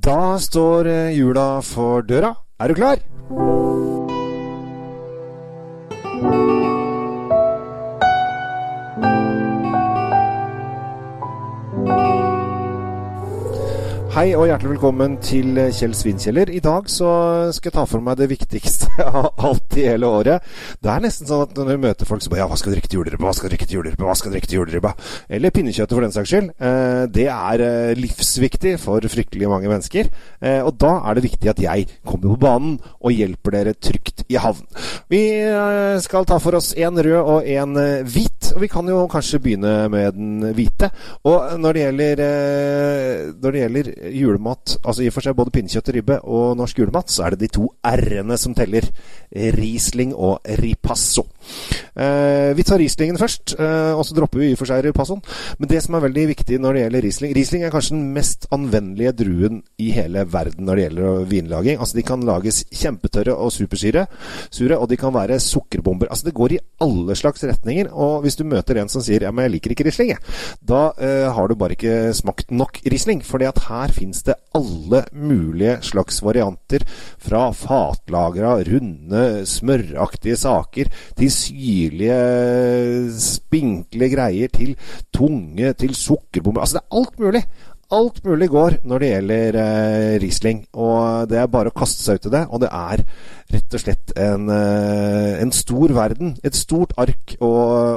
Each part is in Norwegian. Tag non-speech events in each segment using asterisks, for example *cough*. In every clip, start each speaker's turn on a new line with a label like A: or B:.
A: Da står eh, jula for døra. Er du klar? Hei og hjertelig velkommen til Kjell Svinkjeller. I dag så skal jeg ta for meg det viktigste *laughs* av alt i hele året. Det er nesten sånn at når du møter folk så bare Ja, hva skal du drikke til juleribba? Hva skal du drikke til juleribba? Hva skal du drikke til juleribba? Eller pinnekjøttet for den saks skyld. Eh, det er eh, livsviktig for fryktelig mange mennesker. Eh, og da er det viktig at jeg kommer på banen og hjelper dere trygt i havn. Vi skal ta for oss en rød og en hvit, og vi kan jo kanskje begynne med den hvite. Og når det gjelder, når det gjelder julemat, altså i og for seg både pinnekjøtt og ribbe og norsk julemat, så er det de to r-ene som teller. Riesling og ripasso. Eh, vi tar Rieslingen først, eh, og så dropper vi i og for seg ripassoen. Men det som er veldig viktig når det gjelder Riesling Riesling er kanskje den mest anvendelige druen i hele verden når det gjelder vinlaging. Altså De kan lages kjempetørre og supersyre, sure, og de kan være sukkerbomber. Altså Det går i alle slags retninger. Og hvis du møter en som sier ja, men jeg liker ikke Riesling, da eh, har du bare ikke smakt nok Riesling. at her fins det alle mulige slags varianter. Fra fatlagra, runde, smøraktige saker til syrlige, spinkle greier til tunge, til sukkerbomber. Altså det er alt mulig. Alt mulig går når det gjelder eh, Riesling. Og det er bare å kaste seg ut i det. Og det er rett og slett en, eh, en stor verden. Et stort ark å,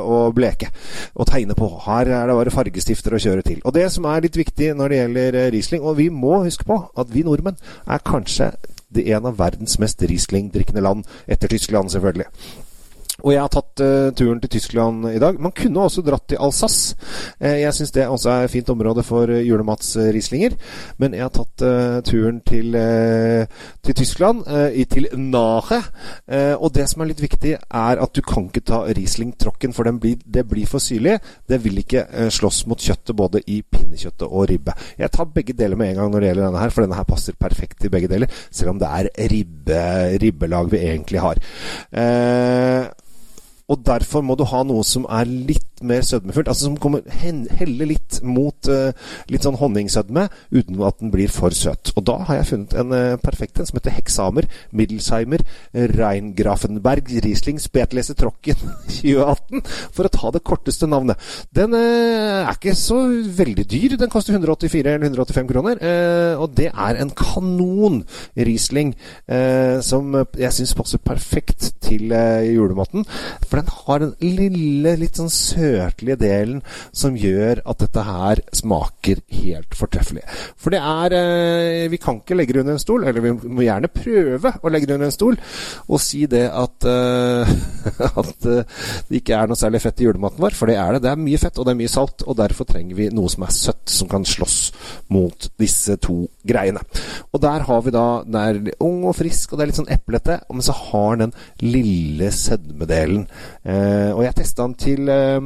A: å, bleke og tegne på. Her er det bare fargestifter å kjøre til. Og det som er litt viktig når det gjelder eh, Riesling, og vi må huske på at vi nordmenn er kanskje det en av verdens mest Riesling-drikkende land, etter Tyskland selvfølgelig. Og jeg har tatt uh, turen til Tyskland i dag. Man kunne også dratt til Alsace. Uh, jeg syns det også er et fint område for uh, julematsrislinger. Men jeg har tatt turen til, til Tyskland, til Nahe. og det som er litt viktig, er at du kan ikke ta Riesling-tråkken, for blir, det blir for syrlig. Det vil ikke slåss mot kjøttet, både i pinnekjøttet og ribbe. Jeg tar begge deler med en gang når det gjelder denne her, for denne her passer perfekt til begge deler. Selv om det er ribbe, ribbelag vi egentlig har. Eh, og derfor må du ha noe som er litt mer sødmefullt. Altså som kommer heller litt mot uh, litt sånn honningsødme, uten at den blir for søt. Og da har jeg funnet en uh, perfekt en som heter Heksamer Middelsheimer Reingrafenberg Riesling Spetlese Trocken 2018, *laughs* for å ta det korteste navnet. Den uh, er ikke så veldig dyr. Den koster 184 eller 185 kroner. og det er en kanon Riesling som jeg syns passer perfekt til julematen. For den har den lille, litt sånn søtlige delen som gjør at dette her smaker helt fortreffelig. For det er eh, Vi kan ikke legge det under en stol, eller vi må gjerne prøve å legge det under en stol, og si det at, uh, *laughs* at uh, det ikke er noe særlig fett i julematen vår. For det er det. Det er mye fett, og det er mye salt, og derfor trenger vi noe som er søtt, som kan slåss mot disse to greiene. Og der har vi da Den er ung og frisk, og det er litt sånn eplete, men så har den lille sødmedelen Eh, og jeg testa den til, eh,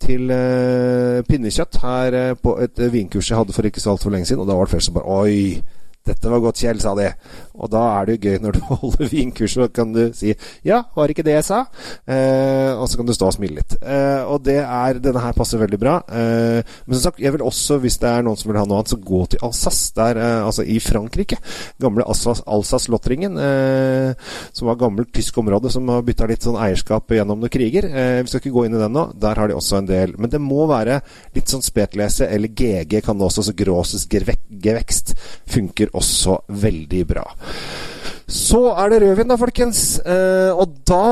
A: til eh, pinnekjøtt her på et vinkurs jeg hadde for ikke så altfor lenge siden, og da var det flere som bare Oi! Dette var godt, Kjell, sa de. Og da er det jo gøy når du *laughs* holder vinkurs, så kan du si 'ja, var ikke det jeg sa'? Eh, og så kan du stå og smile litt. Eh, og det er Denne her passer veldig bra. Eh, men som sagt, jeg vil også, hvis det er noen som vil ha noe annet, så gå til Alsace, der, eh, altså i Frankrike. Gamle Alsace-Lottringen, eh, som var gammelt tysk område som har bytta litt sånn eierskap gjennom noen kriger. Eh, vi skal ikke gå inn i den nå. Der har de også en del. Men det må være litt sånn spetlese, eller GG kan det også, så Gråses gevekst funker også veldig bra. Så er det rødvin, da, folkens. Eh, og da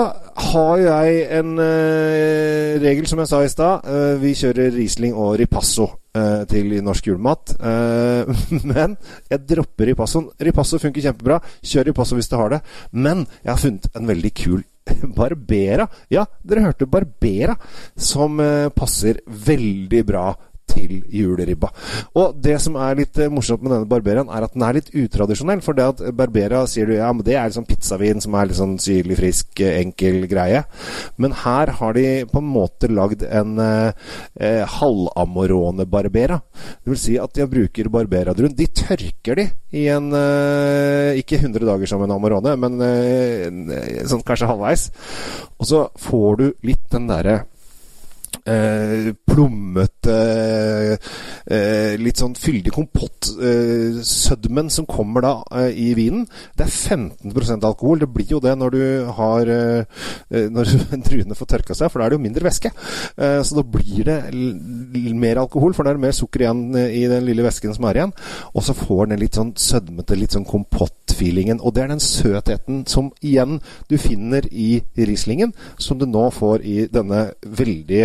A: har jeg en eh, regel, som jeg sa i stad. Eh, vi kjører Riesling og Ripasso eh, til norsk julemat. Eh, *laughs* men jeg dropper Ripassoen. Ripasso funker kjempebra. Kjør Ripasso hvis du har det. Men jeg har funnet en veldig kul *laughs* Barbera. Ja, dere hørte Barbera, som eh, passer veldig bra til juleribba. Og det som er litt uh, morsomt med denne barberaen, er at den er litt utradisjonell. For det at barbera sier du ja, men det er liksom pizzavin som er litt sånn syrlig, frisk, uh, enkel greie. Men her har de på en måte lagd en eh, halvamorone barbera. Det vil si at de bruker barberadrun. De tørker de i en Ikke 100 dager som en amorone, men sånn kanskje halvveis. Og så får du litt den derre eh, plommete, eh, litt sånn fyldig kompott-sødmen eh, som kommer da eh, i vinen. Det er 15% alkohol. Det blir jo det når du har eh, Når *laughs* druene får tørka seg, for da er det jo mindre væske. Eh, så da blir det mer alkohol, for da er det mer sukker igjen i den lille væsken som er igjen. Og så får den litt sånn sødmete, litt sånn kompott-feelingen. Og det er den søtheten som igjen du finner i Rieslingen, som du nå får i denne veldig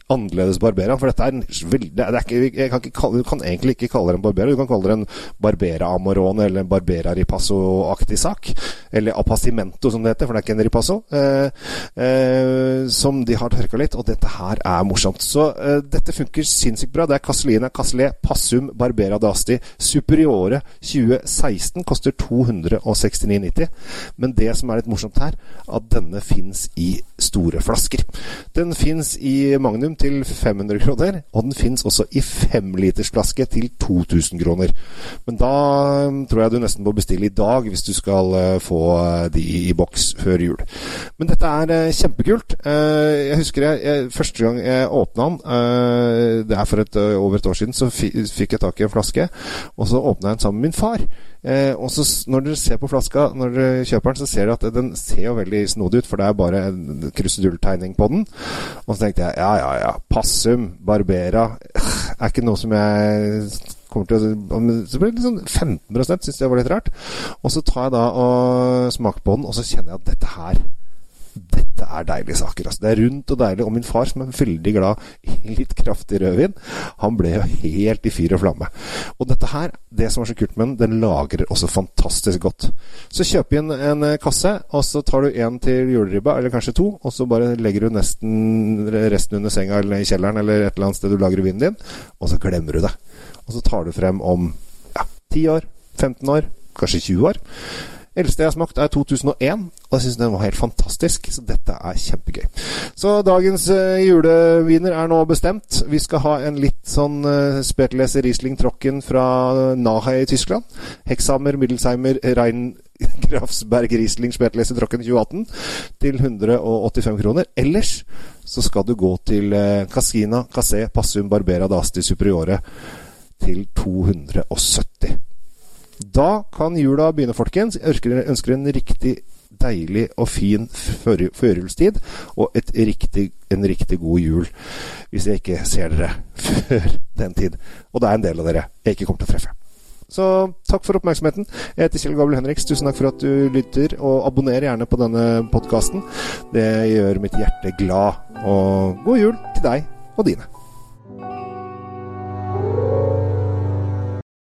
A: annerledes Barbera. For dette er en veldig det er ikke, jeg kan, ikke kalle, Du kan egentlig ikke kalle det en Barbera. Du kan kalle det en Barbera Amorone eller en Barbera Ripasso-aktig sak. Eller apassimento, som det heter, for det er ikke en Ripasso. Eh, eh, som de har tørka litt. Og dette her er morsomt. Så eh, dette funker sinnssykt bra. Det er Castellina Castellet Passum Barbera d'Asti Superiore 2016. Koster 269,90. Men det som er litt morsomt her, at denne fins i store flasker. Den fins i Magnum til 500 kroner, og den fins også i femlitersflaske til 2000 kroner. Men da um, tror jeg du nesten må bestille i dag hvis du skal uh, få uh, de i boks før jul. Men dette er uh, kjempekult. Jeg husker jeg, jeg, første gang jeg åpna den, det er for et, over et år siden, så fikk jeg tak i en flaske, og så åpna jeg den sammen med min far. Eh, og så Når dere ser på flaska, når dere kjøper den, så ser dere at den ser jo veldig snodig ut, for det er bare en krusedulltegning på den. Og så tenkte jeg ja, ja, ja. Passum, Barbera Er ikke noe som jeg kommer til Så blir det liksom 15 syns jeg var litt rart. Og så tar jeg da og smaker på den, og så kjenner jeg at dette her dette er deilige saker. Altså. Det er rundt og deilig. Og min far, som er veldig glad i litt kraftig rødvin, han ble jo helt i fyr og flamme. Og dette her, det som er så kult med den, den lagrer også fantastisk godt. Så kjøp inn en eh, kasse, og så tar du en til juleribba, eller kanskje to, og så bare legger du nesten resten under senga eller i kjelleren eller et eller annet sted du lagrer vinen din, og så glemmer du det. Og så tar du frem om ja, 10 år, 15 år, kanskje 20 år. Eldste jeg har smakt, er 2001, og jeg syns den var helt fantastisk. Så dette er kjempegøy. Så dagens uh, juleviner er nå bestemt. Vi skal ha en litt sånn uh, Spertles Riesling Trocken fra Nahe i Tyskland. Hexhammer Middelsheimer Rein Grafsberg Riesling Spertles Trocken 2018 til 185 kroner. Ellers så skal du gå til uh, Casina Cassé Passum Barbera Dasti Superiore til 270 da kan jula begynne, folkens. Jeg ønsker, en riktig deilig og fin førjulstid, og riktig, en riktig god jul. Hvis jeg ikke ser dere *laughs* før den tid. Og det er en del av dere jeg ikke kommer til å treffe. Så takk for oppmerksomheten. Jeg heter Kjell Gabel Henriks. Tusen takk for at du lytter, og abonner gjerne på denne podkasten. Det gjør mitt hjerte glad. Og god jul til deg og dine.